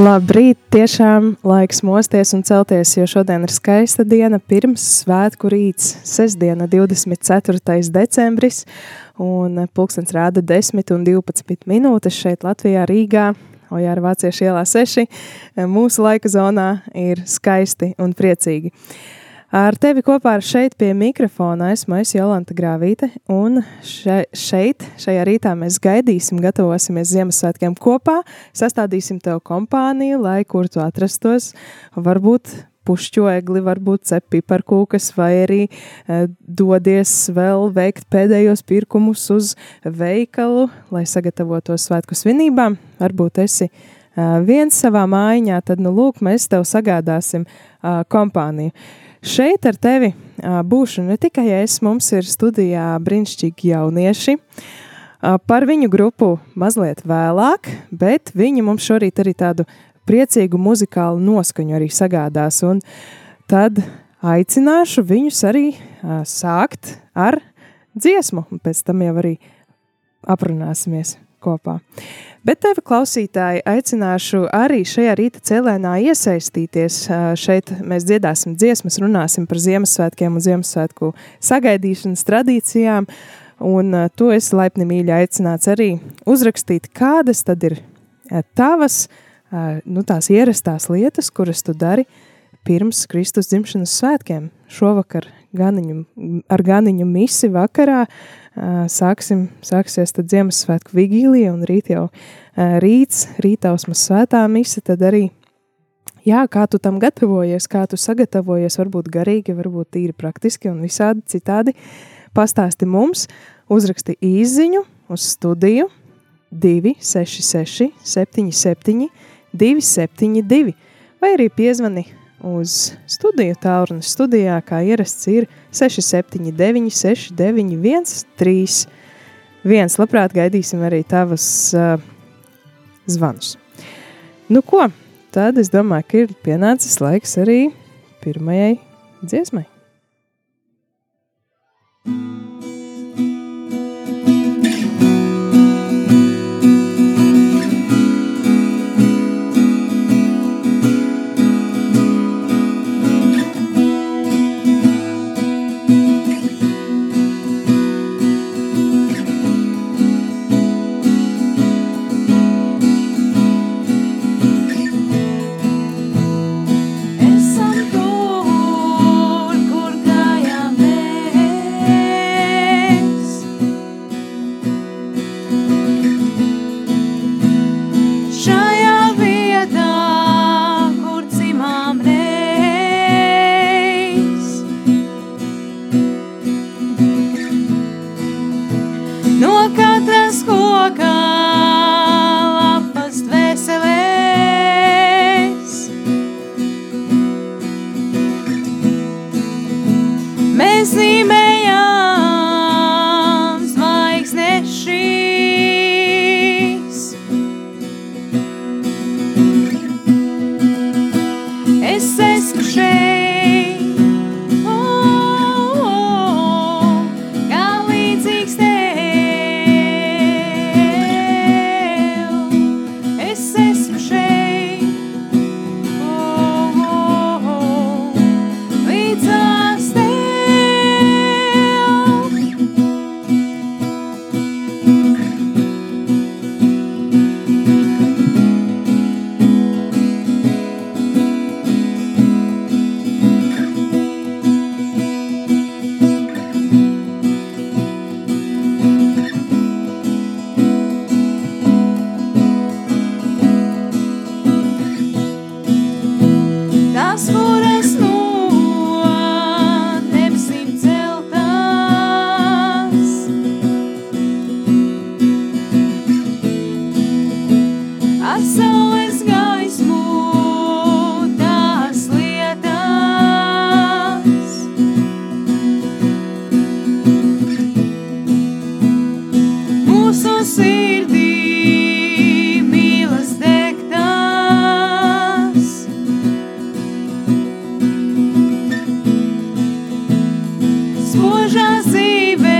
Labrīt, tiešām laiks mosties un celties, jo šodien ir skaista diena, pirms svētku rīts, sestdiena, 24. decembris, un pulkstens rāda 10 un 12 minūtes šeit Latvijā, Rīgā, Ojāra Vāciešu ielā 6. Mūsu laika zonā ir skaisti un priecīgi. Ar tevi kopā ar šeit pie mikrofona esmu es Jolanta Grāvīte, un še, šeit, šajā rītā mēs gaidīsim, gatavosimies Ziemassvētkiem kopā, sastādīsim tev kompāniju, lai kur tu atrastos, varbūt pušķoegli, varbūt cep piparkūkas, vai arī e, dodies vēl veikt pēdējos pirkumus uz veikalu, lai sagatavotos svētku svinībām. Varbūt esi e, viens savā mājiņā, tad, nu, lūk, mēs tev sagādāsim e, kompāniju. Šeit ar tevi būšu ne tikai es, mums ir studijā brīnišķīgi jaunieši. Par viņu grupu mazliet vēlāk, bet viņi mums šorīt arī tādu priecīgu muzikālu noskaņu arī sagādās. Un tad aicināšu viņus arī sākt ar dziesmu, un pēc tam jau arī aprunāsimies kopā. Bet tevi, klausītāji, aicināšu arī šajā rīta cēlēnā iesaistīties. Šeit mēs dziedāsim dziesmas, runāsim par Ziemassvētkiem un Ziemassvētku sagaidīšanas tradīcijām. Un to es laipni mīļi aicināts arī uzrakstīt, kādas tad ir tavas, nu, tās ierastās lietas, kuras tu dari pirms Kristus dzimšanas svētkiem. Šovakar ganiņu, ar ganiņu misi vakarā sāksim, sāksies tad Ziemassvētku vigīlija un rīt jau rīts, rītausmas svētā mise, tad arī, jā, kā tu tam gatavojies, kā tu sagatavojies, varbūt garīgi, varbūt tīri praktiski un visādi citādi, pastāsti mums, uzraksti īziņu uz studiju 266 77 272 vai arī piezvani uz studiju tālruņa studijā, kā ierasts ir 679, 691, 3. Viens, labprāt, gaidīsim arī tavas uh, zvanus. Nu, ko? Tad es domāju, ka ir pienācis laiks arī pirmajai dziesmai. sujas e verdes.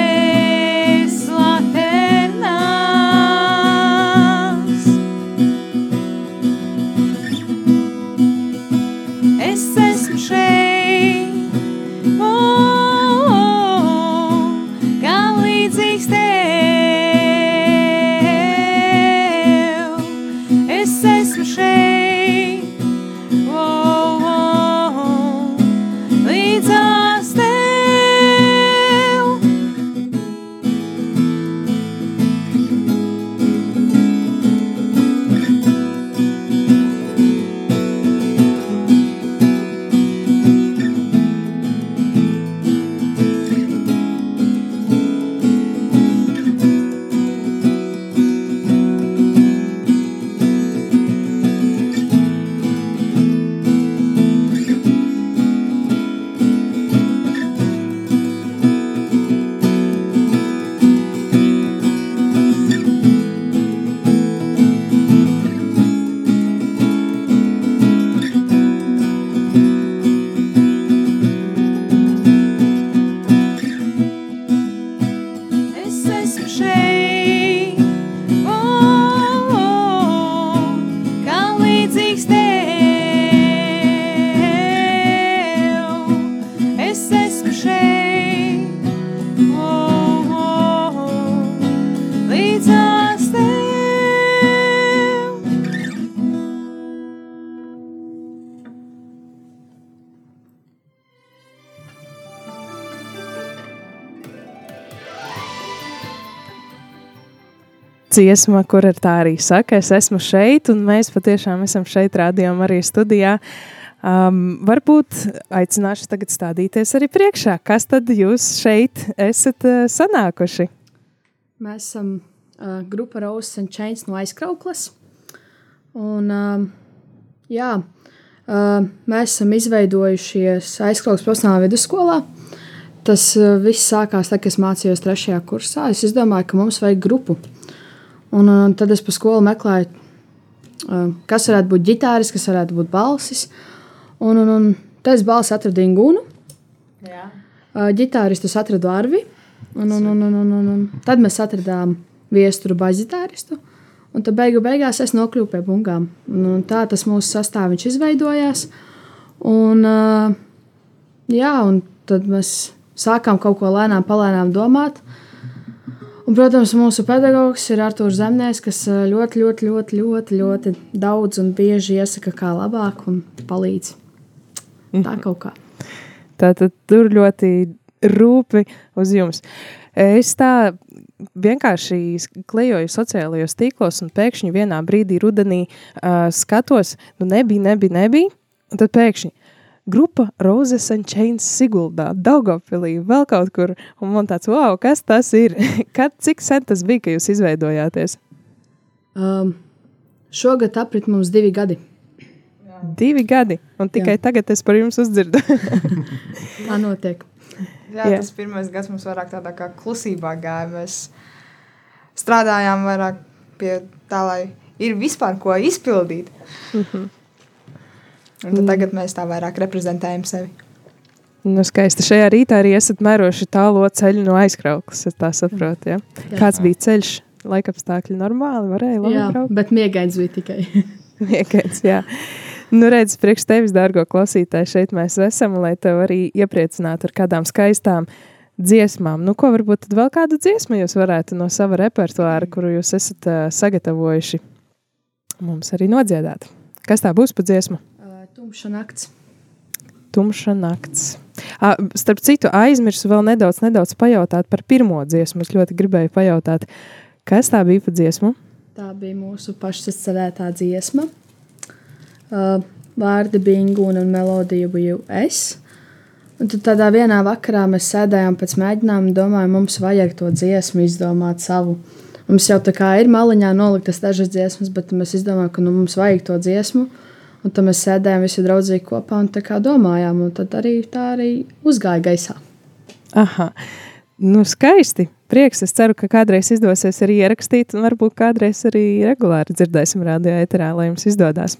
Dziesma, kur ar tā arī saka, es esmu šeit, un mēs patiešām esam šeit, rādījām arī studijā. Um, varbūt aicināšu tagad stādīties arī priekšā. Kas tad jūs šeit esat uh, sanākuši? Mēs esam uh, grupa Roses and Chains no aizkrauklas. Un, uh, jā, uh, mēs esam izveidojušies aizkrauklas profesionālā vidusskolā. Tas uh, viss sākās tad, kad es mācījos trešajā kursā. Es izdomāju, ka mums vajag grupu. Uh, Un, un tad es pa skolu meklēju, kas varētu būt ģitāris, kas varētu būt balsis. Un, un, un tad es balsi atradu Ingūnu. Ģitāristus atradu Arvi. Un, un, un, un, un, un, un tad mēs atradām viesturu bazitāristu. Un tad beigu beigās es nokļuvu pie bungām. Un, un tā tas mūsu sastāvs izveidojās. Un, jā, un tad mēs sākām kaut ko lēnām, palēnām domāt. Un, protams, mūsu pedagogs ir Arthurs Zemnieks, kas ļoti, ļoti, ļoti, ļoti, ļoti daudz un bieži iesaka, kā labāk un palīdz. Tā kaut kā. Tā tad tur ļoti rūpi uz jums. Es tā vienkārši klejoju sociālajos tīklos, un pēkšņi vienā brīdī rudenī uh, skatos, nu nebija, nebija, nebija. Un tad pēkšņi grupa Roses and Chains Siguldā, Daugavpilī, vēl kaut kur, un man tāds, wow, kas tas ir? Kad, cik sen tas bija, ka jūs izveidojāties? Um, šogad aprit mums divi gadi. Jā. Divi gadi, un tikai Jā. tagad es par jums uzdzirdu. Tā notiek. Jā, Jā, tas pirmais gads mums vairāk tādā kā klusībā gāja. Mēs strādājām vairāk pie tā, lai ir vispār ko izpildīt. Mm -hmm. Un tad tagad mēs tā vairāk reprezentējam sevi. Nu, skaisti. Šajā rītā arī esat mēroši tālo ceļu no aizkrauklas, es tā saprotu. Ja? Jā. Kāds bija ceļš? Laikapstākļi normāli, varēja labi jā, braukt. bet miegains bija tikai. miegains, jā. Nu, redz, priekš tevis, dārgo klausītāji, šeit mēs esam, lai tev arī iepriecinātu ar kādām skaistām dziesmām. Nu, ko varbūt tad vēl kādu dziesmu jūs varētu no sava repertuāra, kuru jūs esat uh, sagatavojuši, mums arī nodziedāt? Kas tā būs pa dziesmu? Tumša nakts. Tumša nakts. À, starp citu, aizmirsu vēl nedaudz, nedaudz pajautāt par pirmo dziesmu. Es ļoti gribēju pajautāt, kas tā bija pa dziesmu? Tā bija mūsu pašsacerētā dziesma. Uh, vārdi bija Ingūna un melodija biju es. Un tad tādā vienā vakarā mēs sēdējām pēc mēģinājuma domājām, mums vajag to dziesmu izdomāt savu. Mums jau tā kā ir maliņā noliktas dažas dziesmas, bet mēs izdomājām, ka nu, mums vajag to dziesmu. Un tad mēs sēdējām visi draudzīgi kopā un tā kā domājām, un tad arī tā arī uzgāja gaisā. Aha. Nu, skaisti. Prieks. Es ceru, ka kādreiz izdosies arī ierakstīt, un varbūt kādreiz arī regulāri dzirdēsim radio ēterā, lai jums izdodas.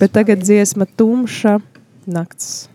Bet tagad dziesma tumša nakts.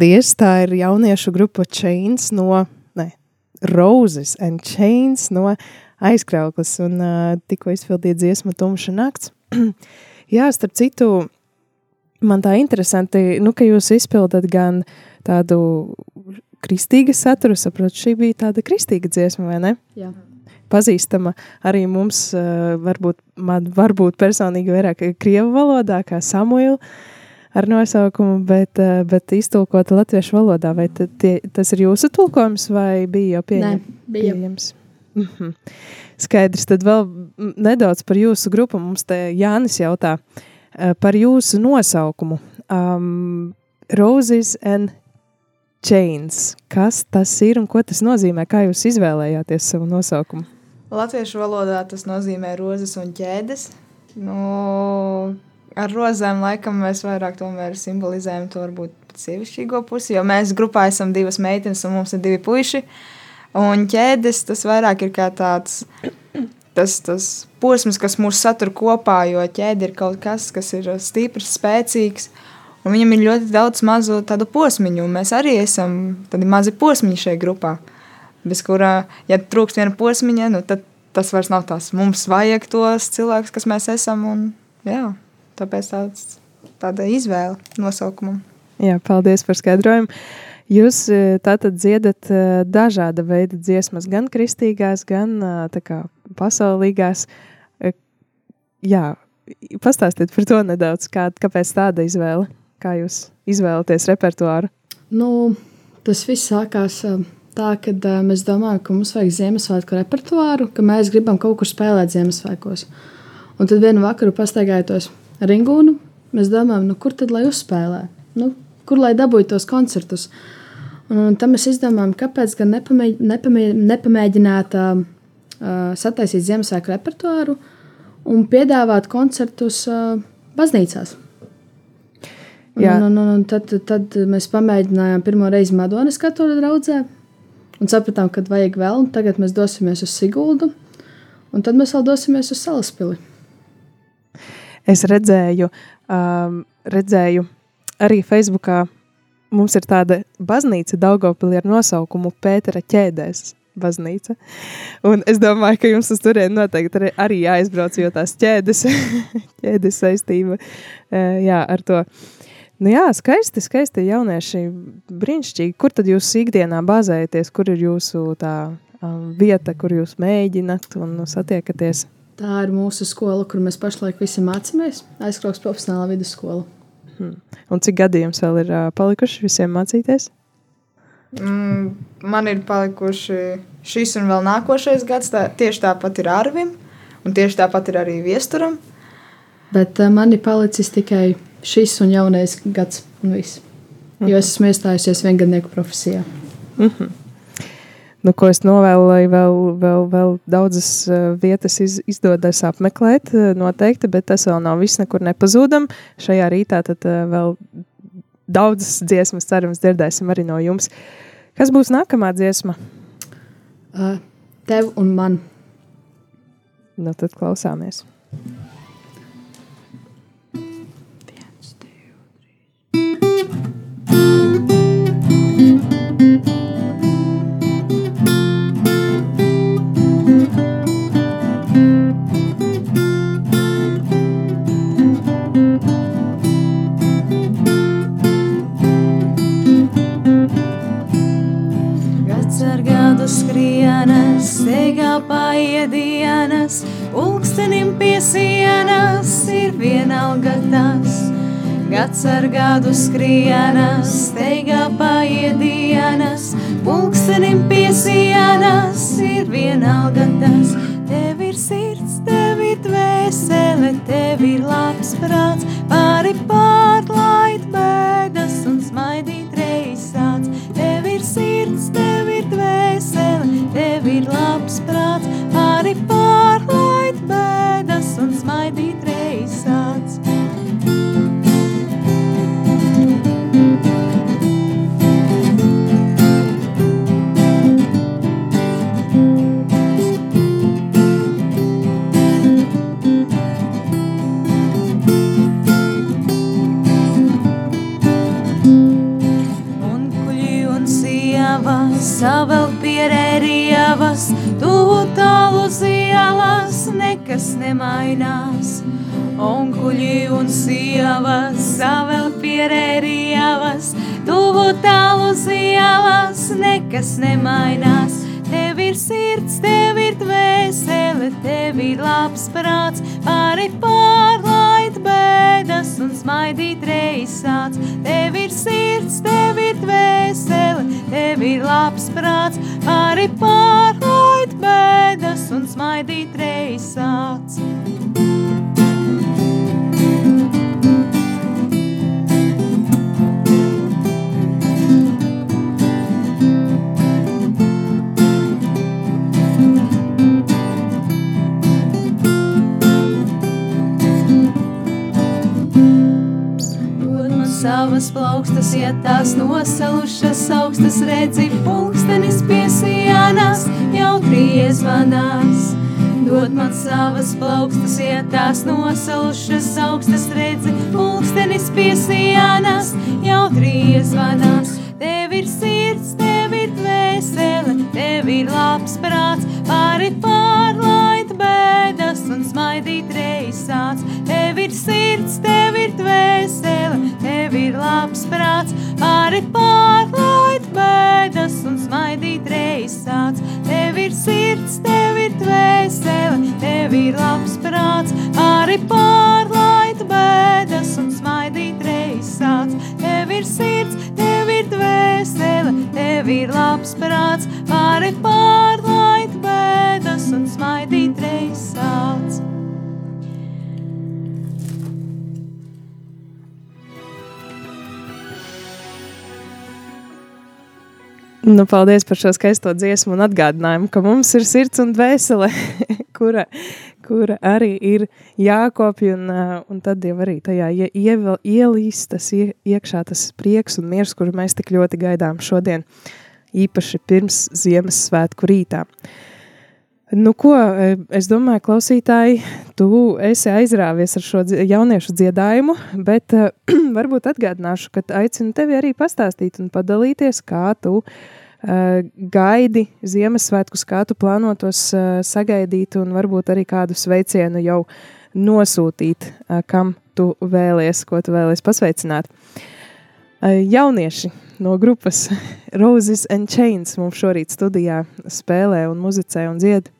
Paldies! Tā ir jauniešu grupa Chains no ne, Roses and Chains no aizkrauklas un uh, tikko izpildīja dziesmu Tumša nakts. Jā, starp citu, man tā interesanti, nu, ka jūs izpildat gan tādu kristīgu saturu, saprotu, šī bija tāda kristīga dziesma, vai ne? Jā. Pazīstama arī mums, uh, varbūt, man varbūt personīgi vairāk krievu valodā, kā Samuela ar nosaukumu, bet, uh, bet iztulkota latviešu valodā. Vai tie, tas ir jūsu tulkojums vai bija jau pieņem, Nē, bija. pieejams? Mm -hmm. Skaidrs, tad vēl nedaudz par jūsu grupu. Mums te Jānis jautā uh, par jūsu nosaukumu. Um, Roses and Chains. Kas tas ir un ko tas nozīmē? Kā jūs izvēlējāties savu nosaukumu? Latviešu valodā tas nozīmē rozes un ķēdes. Nu, ar rozēm laikam mēs vairāk simbolizējam to varbūt sievišķīgo pusi, jo mēs grupā esam divas meitenes un mums ir divi puiši. Un ķēdes tas vairāk ir kā tāds tas, tas posms, kas mūs satur kopā, jo ķēde ir kaut kas, kas ir stiprs, spēcīgs. Un viņam ir ļoti daudz mazu tādu posmiņu, un mēs arī esam tādi mazi posmiņi šajā grupā. Bez kurā, ja trūkst viena posmiņa, nu, tad tas vairs nav tās. Mums vajag tos cilvēkus, kas mēs esam. Un, jā, tāpēc tāds, tāda izvēle nosaukumam. Jā, paldies par skaidrojumu. Jūs e, tātad dziedat e, dažāda veida dziesmas, gan kristīgās, gan e, kā, pasaulīgās. Jā, pastāstiet par to nedaudz, kā, kāpēc tāda izvēle, kā jūs izvēlaties repertuāru. Nu, tas viss sākās tā, ka uh, mēs domājam, ka mums vajag Ziemassvētku repertuāru, ka mēs gribam kaut kur spēlēt Ziemassvētkos. Un tad vienu vakaru pastaigājot ar Ingūnu, mēs domājam, nu, kur tad lai uzspēlē? Nu, kur lai dabūtu tos koncertus? Un, un tam mēs izdomājām, kāpēc gan nepamē, nepamē, nepamēģināt uh, sataisīt Ziemassvētku repertuāru un piedāvāt koncertus uh, baznīcās. Jā. Un, un, un, un tad, tad mēs pamēģinājām pirmo reizi Madonas katoļu draudzē un sapratām, ka vajag vēl, un tagad mēs dosimies uz Siguldu, un tad mēs vēl dosimies uz Salaspili. Es redzēju, um, redzēju arī Facebookā, mums ir tāda baznīca Daugavpilī ar nosaukumu Pētera ķēdēs baznīca. Un es domāju, ka jums uz turieni noteikti arī, arī jāizbrauc, jo tās ķēdes, ķēdes saistība jā, ar to. Nu jā, skaisti, skaisti jaunieši, brīnišķīgi. Kur tad jūs ikdienā bāzējaties, kur ir jūsu tā um, vieta, kur jūs mēģināt un satiekaties? Tā ir mūsu skola, kur mēs pašlaik visi mācāmies. Aizkrauks profesionālā vidusskola. Hmm. Un cik gadi jums vēl ir uh, palikuši visiem mācīties? Mm, man ir palikuši šis un vēl nākošais gads. Tā, tieši tāpat ir Arvim, un tieši tāpat ir arī Viesturam. Bet uh, man ir palicis tikai šis un jaunais gads, un viss. Jo Mhm. es esmu iestājusies viengadnieku profesijā. Mm -hmm. Nu, ko es novēlu, lai vēl, vēl, vēl daudzas uh, vietas iz, izdodas apmeklēt, uh, noteikti, bet tas vēl nav viss, nekur nepazūdam. Šajā rītā tad uh, vēl daudzas dziesmas, cerams, dzirdēsim arī no jums. Kas būs nākamā dziesma? Uh, tev un man. Nu, tad klausāmies. Gads steigā paiet dienas, pulkstenim pie sienas ir vienalga tas. Gads ar gadu skrienas, steigā paiet dienas, pulkstenim pie sienas ir vienalga tas. Tev ir sirds, tev ir dvēsele, tev ir labs prāts, pāri pārlaid bēdas tev ir labs prāts, man savas plaukstas, ja tās nosalušas augstas redzi, pulkstenis pie sienas jau tries vanās. Tev ir sirds, tev ir dvēsele, tev ir labs prāts, pāri pārlaid bēdas un smaidīt reizāts. Tev ir sirds, tev ir dvēsele, tev ir labs prāts, pāri pārlaid bēdas un smaidīt reizāts. Tev ir sirds, tev ir dvēsele, tev ir labs prāts, pāri pārlaid bēdas un smaidīt reizāts. Tev ir sirds, tev ir dvēsele, tev ir labs prāts, pāri pārlaid bēdas un smaidīt reizāts. Nu, paldies par šo skaisto dziesmu un atgādinājumu, ka mums ir sirds un dvēsele, kura, kura arī ir jākopja, un, uh, un tad jau arī tajā ie, ielīst tas ie, iekšā tas prieks un miers, kuru mēs tik ļoti gaidām šodien, īpaši pirms Ziemassvētku rītā. Nu, ko, es domāju, klausītāji, tu esi aizrāvies ar šo jauniešu dziedājumu, bet uh, varbūt atgādināšu, ka aicinu tevi arī pastāstīt un padalīties, kā tu uh, gaidi Ziemassvētkus, kā tu plāno tos uh, sagaidīt un varbūt arī kādu sveicienu jau nosūtīt, uh, kam tu vēlies, ko tu vēlies pasveicināt. Uh, jaunieši no grupas Roses and Chains mums šorīt studijā spēlē un muzicē un dzied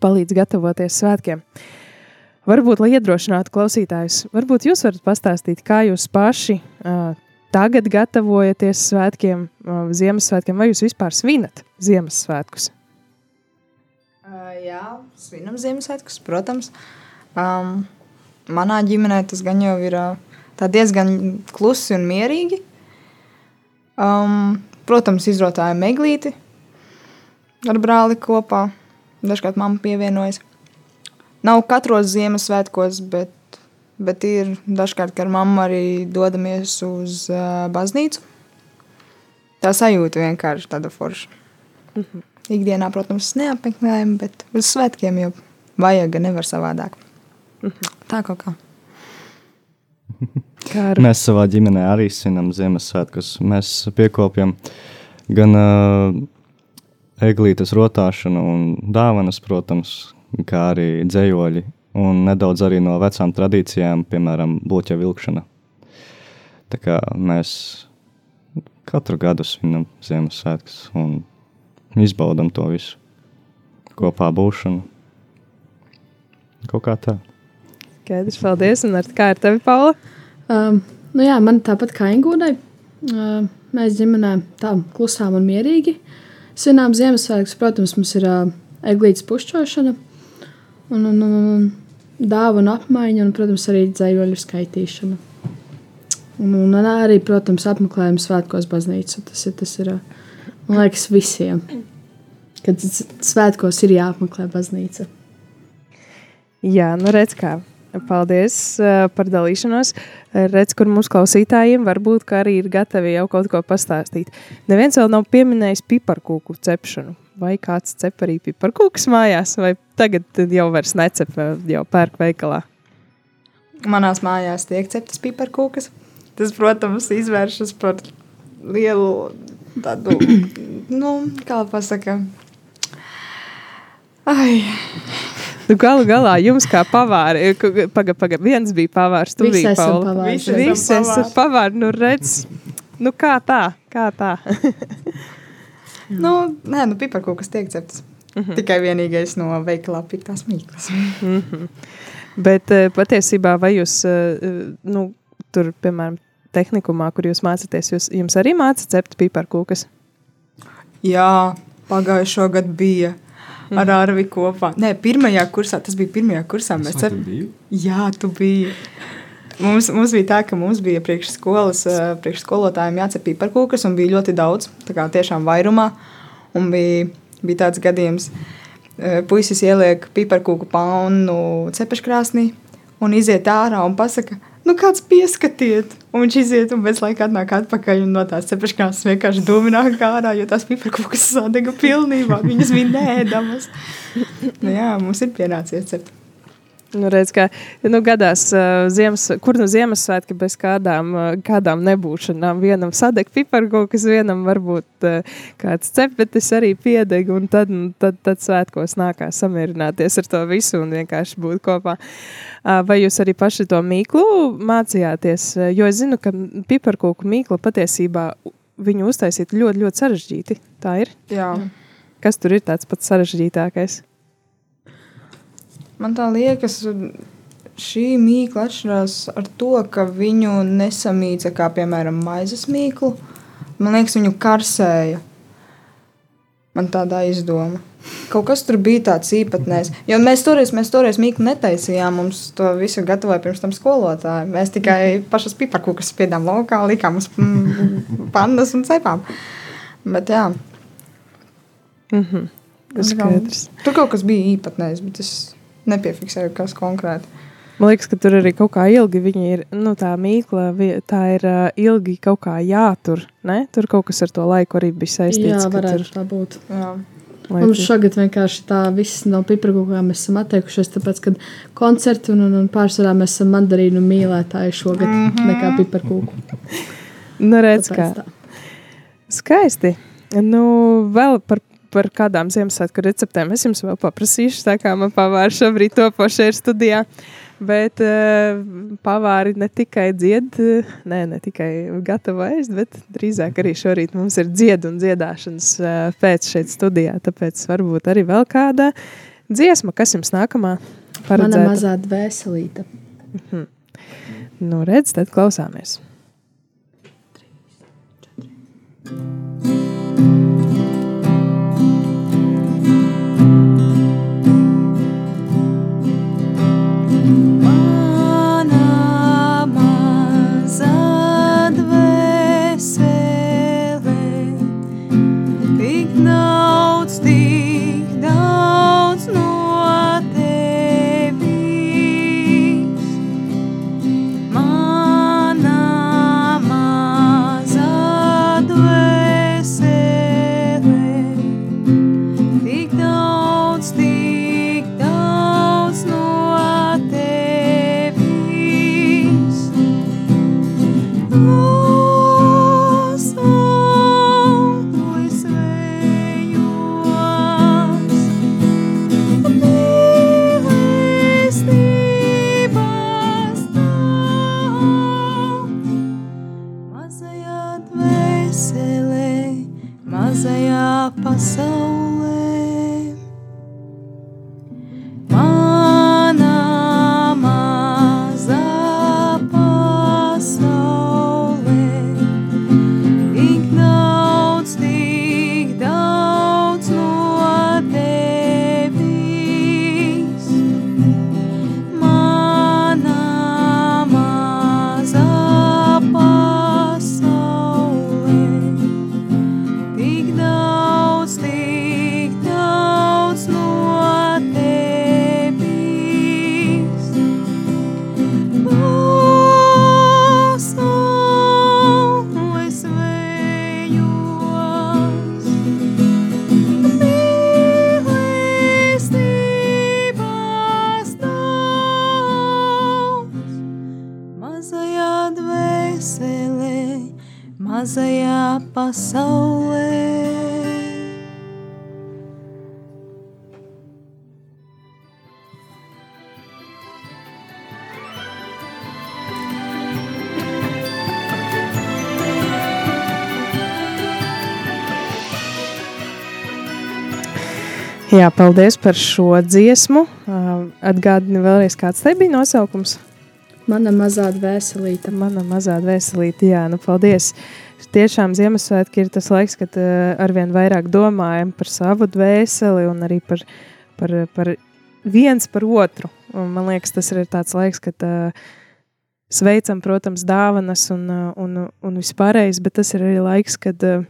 palīdz gatavoties svētkiem. Varbūt, lai iedrošinātu klausītājus, varbūt jūs varat pastāstīt, kā jūs paši uh, tagad gatavojaties svētkiem, uh, Ziemassvētkiem, vai jūs vispār svinat Ziemassvētkus? Uh, jā, svinam Ziemassvētkus, protams. Um, manā ģimenē tas gan jau ir uh, diezgan klusi un mierīgi. Um, protams, izrotājam meglīti ar brāli kopā. Dažkārt mamma pievienojas. Nav katros Ziemassvētkos, bet, bet ir dažkārt, kad ar mammu arī dodamies uz uh, baznīcu. Tā sajūta vienkārši tāda forša. Mm -hmm. Ikdienā, protams, neapmeklējam, bet uz svētkiem jau vajag, nevar savādāk. Mm -hmm. Tā kaut kā. Kā ar... Mēs savā ģimenē arī svinam Ziemassvētkus. Mēs piekopjam gan uh, eglītes rotāšanu un dāvanas, protams, kā arī dzējoļi, un nedaudz arī no vecām tradīcijām, piemēram, bloķa vilkšana. Tā kā mēs katru gadu svinam Ziemassvētkus un izbaudam to visu kopā būšanu. Kaut kā tā. Skaidrs, paldies. Un ar, kā ar tevi, Paula? Um, nu jā, man tāpat kā Ingūdai. Uh, mēs ģimenē tā klusām un mierīgi. Uh, Svinām Ziemassvētkus, protams, mums ir uh, eglītes pušķošana un, un, un, un dāvana apmaiņa un, protams, arī dzējoļu skaitīšana. Un, un arī, protams, apmeklējums svētkos baznīcu. Tas ir, tas ir, man liekas, visiem. Kad svētkos ir jāapmeklē baznīca. Jā, nu redz kā. Paldies uh, par dalīšanos. Redz, kur mūsu klausītājiem varbūt arī ir gatavi jau kaut ko pastāstīt. Neviens vēl nav pieminējis piparkūku cepšanu. Vai kāds cep arī piparkūkus mājās, vai tagad jau vairs necep, jau pērk veikalā? Manās mājās tiek ceptas piparkūkas. Tas, protams, izvēršas par lielu tādu, nu, kā pasaka, ai, Nu, galu galā jums kā pavāri, pagaidi, pagaidi, viens bija pavārs, tu Visi biji pavāri. Visi esat pavāri, nu redz. Nu kā tā, kā tā. Nu, nē, nu, piparkūkas tiek ceptas. Tikai vienīgais no veikalā piktās mīklas. Bet eh, patiesībā vai jūs, eh, nu, tur, piemēram, tehnikumā, kur jūs mācāties, jūs, jums arī māca cept piparkūkas? Jā, pagājušo gadu bija ar Arvi kopā. Nē, pirmajā kursā, tas bija pirmajā kursā. Mēs cep... Jā, tu biji. Mums, mums bija tā, ka mums bija priekšskolas, priekšskolotājiem jācep piparkūkas, un bija ļoti daudz, tā kā tiešām vairumā. Un bija, bija tāds gadījums, puisis ieliek piparkūku paunu cepeškrāsnī un iziet ārā un pasaka, nu kāds pieskatiet. Un viņš iziet un pēc laika atnāk atpakaļ un no tās cepeškrāsnes vienkārši domināk ārā, jo tās piparkūkas sadega pilnībā, viņas bija nēdamas. Nu jā, mums ir pienācies cept. Nu, redz, kā, nu, gadās, uh, ziemas, kur nu Ziemassvētki bez kādām, uh, kādām nebūšanām. Vienam sadeg piparkūkas, vienam varbūt uh, kāds cepetis arī piedeg, un tad, nu, tad, tad svētkos nākās samierināties ar to visu un vienkārši būt kopā. Uh, vai jūs arī paši to mīklu mācījāties? Uh, Jo es zinu, ka piparkūku mīkla patiesībā viņu uztaisīt ļoti, ļoti sarežģīti. Tā ir. Jā. Kas tur ir tāds pats sarežģītākais? Man tā liekas, šī mīkla atšķirās ar to, ka viņu nesamīca kā piemēram maizes mīklu. Man liekas, viņu karsēja. Man tāda izdoma. Kaut kas tur bija tāds īpatnējs. Jo mēs toreiz, mēs toreiz mīklu netaisījām, mums to visu gatavoja pirms tam skolotāji. Mēs tikai pašas piparkūkas spiedām laukā, likām uz mm, pannas un cepām. Bet jā. Mhm. Tas skaidrs. Tur kaut kas bija īpatnējs, bet es nepiefiksēju, kas konkrēti. Man liekas, ka tur arī kaut kā ilgi viņi ir, nu, tā mīkla, tā ir uh, ilgi kaut kā jātur, ne? Tur kaut kas ar to laiku arī bija saistīts. Jā, ka varētu tur, tā būt. Jā. lai Mums šogad vienkārši tā viss no piparkūkām mēs esam atteikušies, tāpēc, ka koncerti un, un, un pārsvarā mēs esam mandarīnu mīlētāji šogad mm -hmm. nekā piparkūku. Nu, redz, kā. tā. Skaisti. Nu, vēl par, par kādām Ziemassvētku receptēm es jums vēl paprasīšu, tā kā man pavāri šobrīd topošie ir studijā. Bet uh, pavāri ne tikai dzied, nē, ne tikai gatavo ēst, bet drīzāk arī šorīt mums ir dziedu un dziedāšanas uh, pēc šeit studijā. Tāpēc varbūt arī vēl kāda dziesma, kas jums nākamā Mana paredzēta. mazā dvēselīte. Nu, redz, tad klausāmies. Mana Jā, paldies par šo dziesmu. Atgādini vēlreiz, kāds te bija nosaukums. Mana mazā dvēselīte. Mana mazā dvēselīte, jā, nu paldies. Tiešām Ziemassvētki ir tas laiks, kad uh, arvien vairāk domājam par savu dvēseli un arī par, par, par viens par otru. Un man liekas, tas ir tāds laiks, kad uh, sveicam, protams, dāvanas un, un, un vispārējais, bet tas ir arī laiks, kad uh,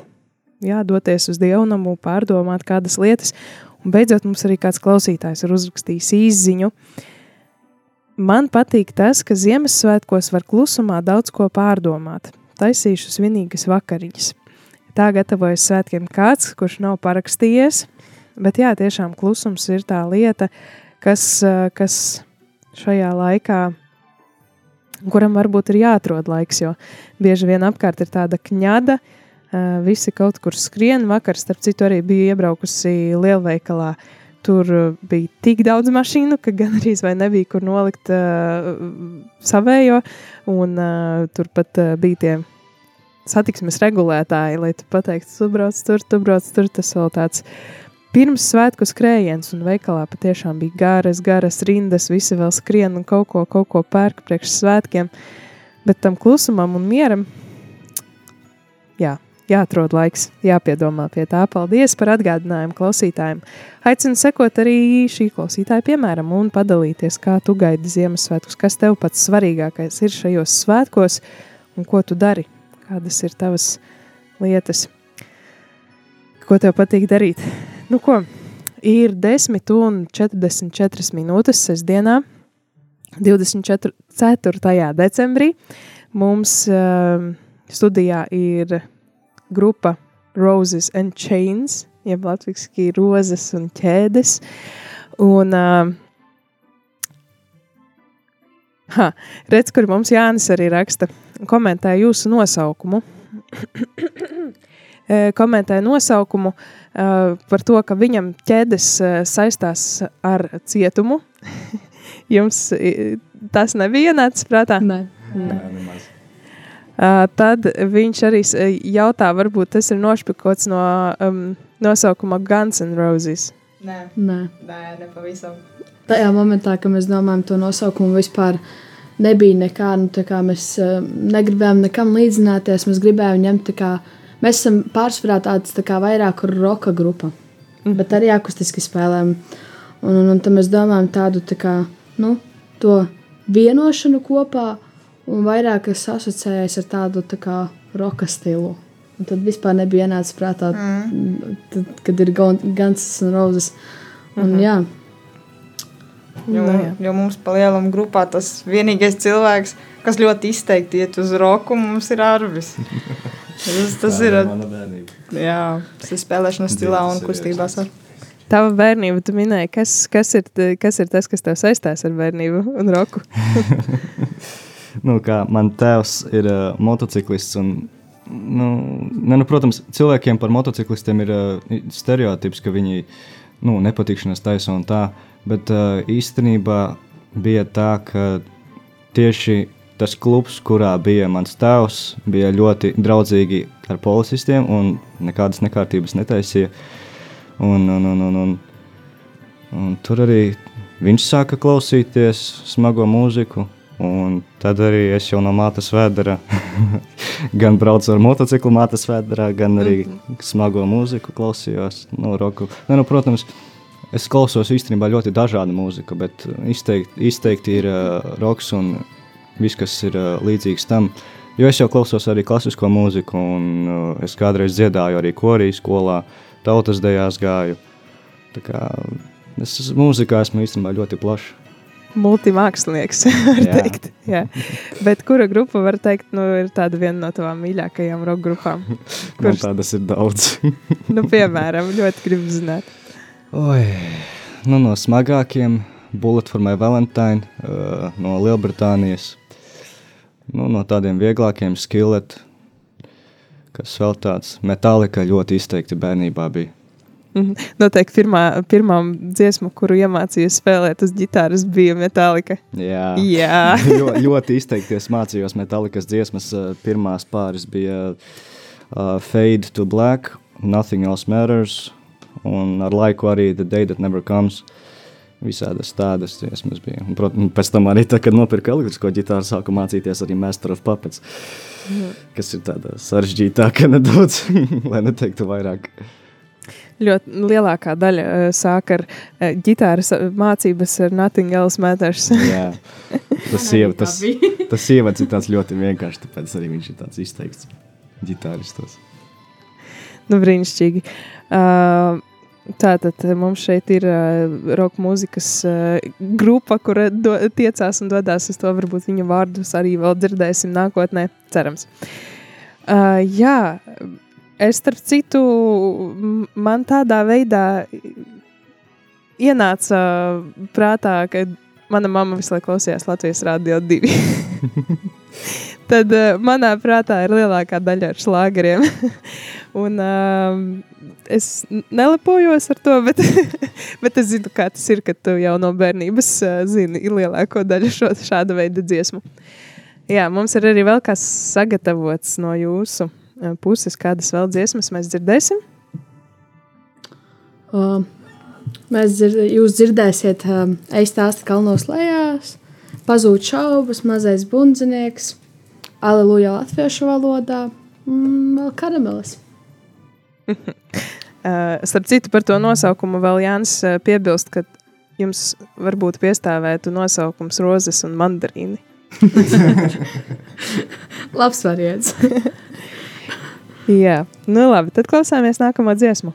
jā, doties uz dievnamu, pārdomāt kādas lietas. Un beidzot, mums arī kāds klausītājs ir uzrakstījis īziņu. Man patīk tas, ka Ziemassvētkos var klusumā daudz ko pārdomāt. Taisīšu svinīgas vakariņas. Tā gatavojas svētkiem kāds, kurš nav parakstījies, bet jā, tiešām klusums ir tā lieta, kas, kas šajā laikā, kuram varbūt ir jāatrod laiks, jo bieži vien apkārt ir tāda kņada, Uh, visi kaut kur skrien. Vakar, starp citu, arī biju iebraukusi lielveikalā. Tur bija tik daudz mašīnu, ka gan arī nebija kur nolikt uh, savējo. Un uh, turpat uh, bija tie satiksmes regulētāji, lai tu pateiktu, tu brauc tur, tu brauc tur. Tas vēl tāds pirms svētku skrējiens, un veikalā patiešām bija garas, garas rindas, visi vēl skrien un kaut ko, kaut ko pērk priekš svētkiem. Bet tam klusumam un mieram, jā, jāatrod laiks, jāpiedomā pie tā. Paldies par atgādinājumu klausītājiem. Aicinu sekot arī šī klausītāja piemēram un padalīties, kā tu gaidi Ziemassvētkus, kas tev pats svarīgākais ir šajos svētkos un ko tu dari, kādas ir tavas lietas, ko tev patīk darīt. Nu ko, ir 10 un 44 minūtes sestdienā, 24. decembrī. Mums uh, studijā ir grupa Roses and Chains, jeb latviski rozes un ķēdes. Un, uh, ha, redz, kur mums Jānis arī raksta, komentē jūsu nosaukumu. komentēja nosaukumu uh, par to, ka viņam ķēdes uh, saistās ar cietumu. Jums tas nebija ienācis prātā? Nē. Nē, nemaz. Tad viņš arī jautā, varbūt tas ir nošpikots no um, nosaukuma Guns N' Roses. Nē, Nē. nē, nepavisam. Tajā momentā, kad mēs domājam to nosaukumu, vispār nebija nekā, nu, tā kā mēs uh, negribējām nekam līdzināties. Mēs gribējām ņemt tā kā, mēs esam pārsvarā tāds tā kā vairāk roka grupa, mm. bet arī akustiski spēlēm. Un, un, un tad mēs domājam tādu tā kā, nu, to vienošanu kopā, un vairāk es asociējos ar tādu tā kā roka stilu. Un tad vispār nebija ienācis prātā, mm. tad, kad ir Guns un Roses. Un, mm -hmm. jā. Jo, no, jā. jo mums pa lielam grupā tas vienīgais cilvēks, kas ļoti izteikti iet uz roku, mums ir Arvis. Tas, tas ir mana bērnība. Jā, tas ir spēlēšanas stilā un kustībās. Ar. Tava bērnība, tu minēji, kas, kas, ir, kas ir tas, kas tev saistās ar bērnību un roku? nu, kā man tēvs ir uh, motociklists. Un, nu, ne, nu, protams, cilvēkiem par motociklistiem ir uh, stereotips, ka viņi nu, nepatikšanās taisa un tā. Bet uh, īstenībā bija tā, ka tieši tas klubs, kurā bija mans tēvs, bija ļoti draudzīgi ar policistiem un nekādas nekārtības netaisīja. Un, un, un, un, un, un tur arī viņš sāka klausīties smago mūziku. Un tad arī es jau no mātes vēdera gan braucu ar motociklu mātes vēderā, gan arī mm -hmm. smago mūziku klausījos. No roku. ne, nu, protams, es klausos īstenībā ļoti dažādu mūziku, bet izteikti, izteikti ir uh, roks un viss, kas ir uh, līdzīgs tam. Jo es jau klausos arī klasisko mūziku, un uh, es kādreiz dziedāju arī korī skolā, tautas dejās gāju. Tā kā es mūzikā esmu īstenībā ļoti plašs multimākslinieks, var Jā. teikt. Jā. Bet kura grupa, var teikt, nu, ir tāda viena no tavām mīļākajām roka grupām? Kurš... Man tādas ir daudz. nu, piemēram, ļoti gribu zināt. Oi, nu, no smagākiem Bullet for my Valentine uh, no Lielbritānijas. Nu, no tādiem vieglākiem Skillet, kas vēl tāds Metallica ļoti izteikti bērnībā bija. Mhm. Noteikti pirmā, pirmā dziesma, kuru iemācījos spēlēt uz ģitāras, bija Metālika. Jā, Jā. Ļo, ļoti izteikti es mācījos Metālikas dziesmas. Pirmās pāris bija uh, Fade to Black, Nothing Else Matters un ar laiku arī The Day That Never Comes. Visādas tādas dziesmas bija. Un, protams, pēc tam arī, tā, kad nopirka elektrisko ģitāru, sāku mācīties arī Master of Puppets, Mhm. kas ir tāda sarežģītāka nedaudz, lai neteiktu vairāk. Ļoti lielākā daļa uh, sāk ar uh, ģitāras uh, mācības ar Nothing Else Matters. Jā, tas, iev, tas, tas ievads ir tāds ļoti vienkāršs, tāpēc arī viņš ir tāds izteikts ģitāristos. nu, brīnišķīgi. Uh, Tātad mums šeit ir uh, roka mūzikas uh, grupa, kur do, tiecās un dodas uz to. Varbūt viņa vārdus arī vēl dzirdēsim nākotnē, cerams. Uh, jā, es starp citu, man tādā veidā ienāca prātā, ka mana mamma visu laiku klausījās Latvijas Rādio 2. Tad uh, manā prātā ir lielākā daļa ar šlāgeriem. Un, uh, es nelepojos ar to, bet, bet es zinu, kā tas ir, kad tu jau no bērnības uh, zini lielāko daļu šo, šāda veida dziesmu. Jā, mums ir arī vēl kas sagatavots no jūsu puses, kādas vēl dziesmas mēs dzirdēsim. Uh, mēs dzird, jūs dzirdēsiet, ej stāsti kalnos lejās, pazūd šaubas, mazais bundzinieks, aleluja latviešu valodā, mm, vēl karamelis. Uh, starp citu, par to nosaukumu vēl Jānis uh, piebilst, ka jums varbūt piestāvētu nosaukums rozes un mandarīni. Labs variants. Jā, nu labi, tad klausāmies nākamo dziesmu.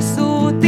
So.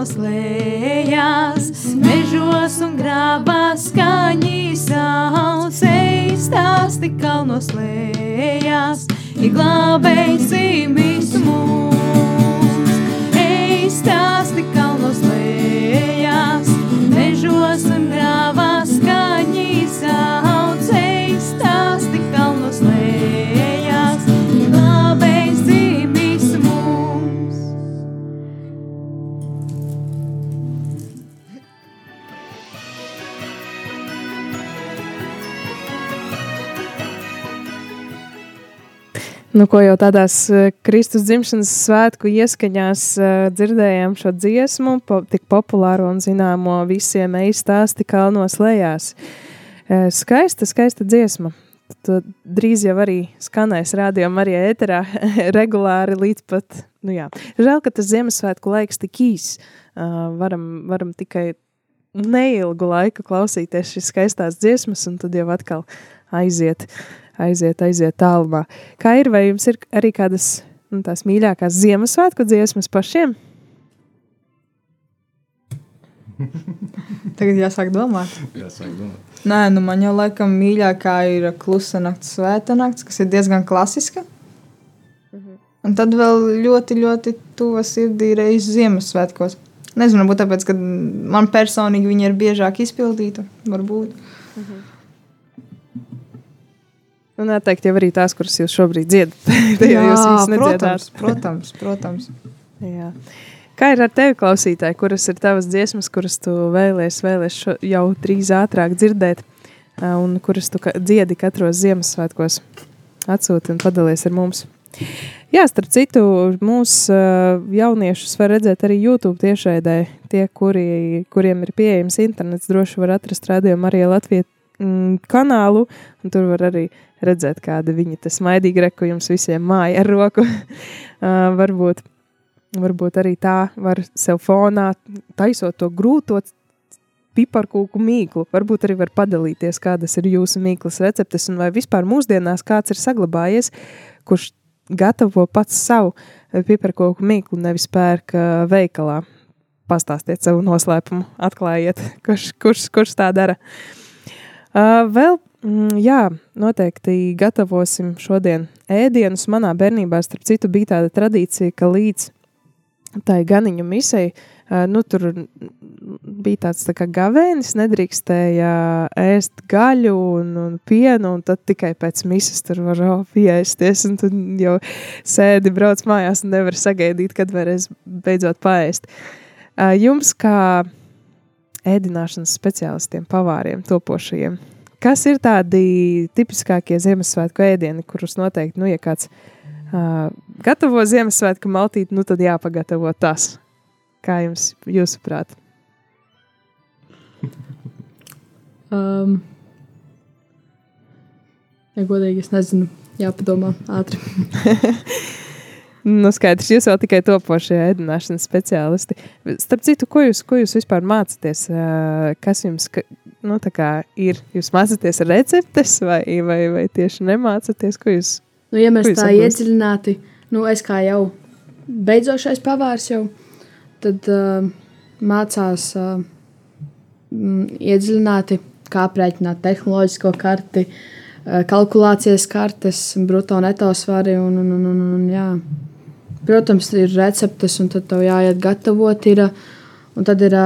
Kalnos lejās, mežos un grāvās skaņi sauc. Ej, stāsti kalnos lejās, glābējs dzīvis mūs. Ej, stāsti kalnos lejās, mežos un grāvās skaņi sauc. Nu, ko jau tādās uh, Kristus dzimšanas svētku ieskaņās uh, dzirdējām šo dziesmu, po, tik populāro un zināmo visiem eistāsti kalnos lejās. Uh, skaista, skaista dziesma. Tu drīz jau arī skanēs rādījumā, arī ēterā regulāri līdz pat, nu jā. Žēl, ka tas Ziemassvētku laiks tik īs. Uh, varam, varam tikai neilgu laiku klausīties šīs skaistās dziesmas, un tad jau atkal aiziet aiziet, aiziet tālumā. Kā ir, vai jums ir arī kādas nu, tās mīļākās Ziemassvētku dziesmas pašiem? Tagad jāsāk domāt. jāsāk domāt. Nē, nu man jau laikam mīļākā ir klusa nakts, svēta nakts, kas ir diezgan klasiska. Mhm. Un tad vēl ļoti, ļoti tuva sirdī reizes Ziemassvētkos. Nezinu, varbūt tāpēc, ka man personīgi viņa ir biežāk izpildīta. Varbūt. Mhm. Nu, noteikti jau arī tās, kuras jūs šobrīd dziedat. Jā, jūs protams, protams, protams. Jā. Kā ir ar tevi, klausītāji, kuras ir tavas dziesmas, kuras tu vēlēsies vēlēs jau drīz ātrāk dzirdēt, un kuras tu dziedi katros Ziemassvētkos? Atsūti un padalies ar mums. Jā, starp citu, mūsu jauniešus var redzēt arī YouTube tiešraidē. Tie, kuri, kuriem ir pieejams internets, droši var atrast rādījumu arī Latvijas mm, kanālu, un tur var arī redzēt, kāda viņa tas maidīgi reku jums visiem māja ar roku. uh, varbūt, varbūt arī tā var sev fonā taisot to grūto piparkūku mīklu. Varbūt arī var padalīties, kādas ir jūsu mīklas receptes, un vai vispār mūsdienās kāds ir saglabājies, kurš gatavo pats savu piparkūku mīklu, nevis pērk uh, veikalā. Pastāstiet savu noslēpumu, atklājiet, kurš, kurš, kurš tā dara. Uh, vēl Mm, jā, noteikti gatavosim šodien ēdienus. Manā bērnībā, starp citu, bija tāda tradīcija, ka līdz tai ganiņu misei, nu, tur bija tāds tā kā gavēnis, nedrīkstēja ēst gaļu un, un pienu, un tad tikai pēc misas tur var oh, pieēsties, un tad jau sēdi brauc mājās un nevar sagaidīt, kad varēs beidzot paēst. Jums kā ēdināšanas speciālistiem, pavāriem, topošajiem, Kas ir tādi tipiskākie Ziemassvētku ēdieni, kurus noteikti, nu, ja kāds uh, gatavo Ziemassvētku maltīti, nu, tad jāpagatavo tas. Kā jums, jūsuprāt? um, ja godīgi, es nezinu, jāpadomā ātri. Nu, skaidrs, jūs vēl tikai topošie ēdināšanas speciālisti. Starp citu, ko jūs, ko jūs vispār mācāties? Kas jums nu, ir? Jūs mācāties receptes vai, vai, vai tieši nemācāties? Ko jūs? Nu, ja mēs tā apgūst? iedziļināti, nu, es kā jau beidzošais pavārs jau, tad uh, mācās uh, iedziļināti, kā aprēķināt tehnoloģisko karti, uh, kalkulācijas kartes, bruto neto svari un, un, un, un, un jā. Protams, ir receptes, un tad tev jāiet gatavot. Ir, un tad ir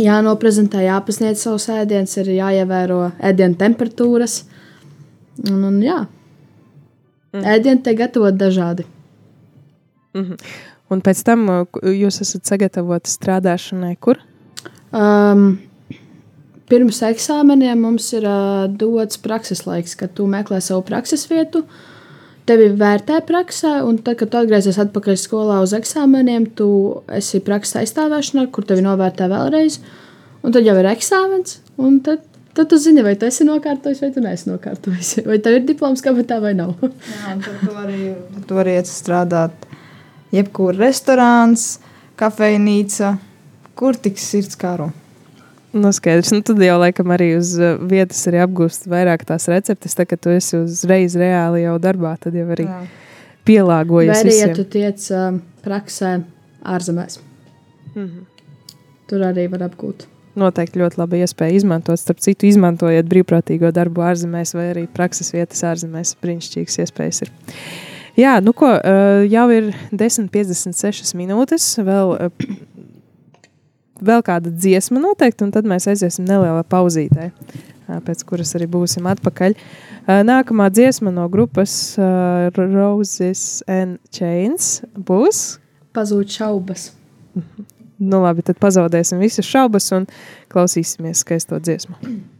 jānoprezentē, jāpasniedz savus ēdienus, ir jāievēro ēdienu temperatūras. Un, un, jā, mm. ēdieni tiek gatavot dažādi. Mm -hmm. Un pēc tam jūs esat sagatavoti strādāšanai, kur? Um, pirms eksāmeniem mums ir uh, dots prakses laiks, kad tu meklē savu prakses vietu. Uh, tevi vērtē praksē, un tad, kad tu atgriezies atpakaļ skolā uz eksāmeniem, tu esi prakses aizstāvēšanā, kur tevi novērtē vēlreiz, un tad jau ir eksāmens, un tad, tad tu zini, vai tu esi nokārtojis, vai tu neesi nokārtojis. Vai tev ir diploms kabatā vai nav. Jā, un tad tu vari, tu vari iet strādāt jebkur restorāns, kafejnīca, kur tik sirds karo. Nu, skaidrs. Nu, tad jau laikam arī uz uh, vietas arī apgūst vairāk tās receptes. Tā kā tu esi uzreiz reāli jau darbā, tad jau arī Jā. pielāgojies. Vai arī, visiem. ja tu tiec uh, praksē ārzemēs, mm -hmm. tur arī var apgūt. Noteikti ļoti labi iespēja izmantot. Starp citu, izmantojot brīvprātīgo darbu ārzemēs vai arī prakses vietas ārzemēs. Brīnišķīgas iespējas ir. Jā, nu ko, uh, jau ir 10,56 minūtes. Vēl vēl kāda dziesma noteikti, un tad mēs aiziesim nelielā pauzītē, pēc kuras arī būsim atpakaļ. Nākamā dziesma no grupas Roses and Chains būs Pazūd šaubas. Nu labi, tad pazaudēsim visas šaubas un klausīsimies skaisto dziesmu.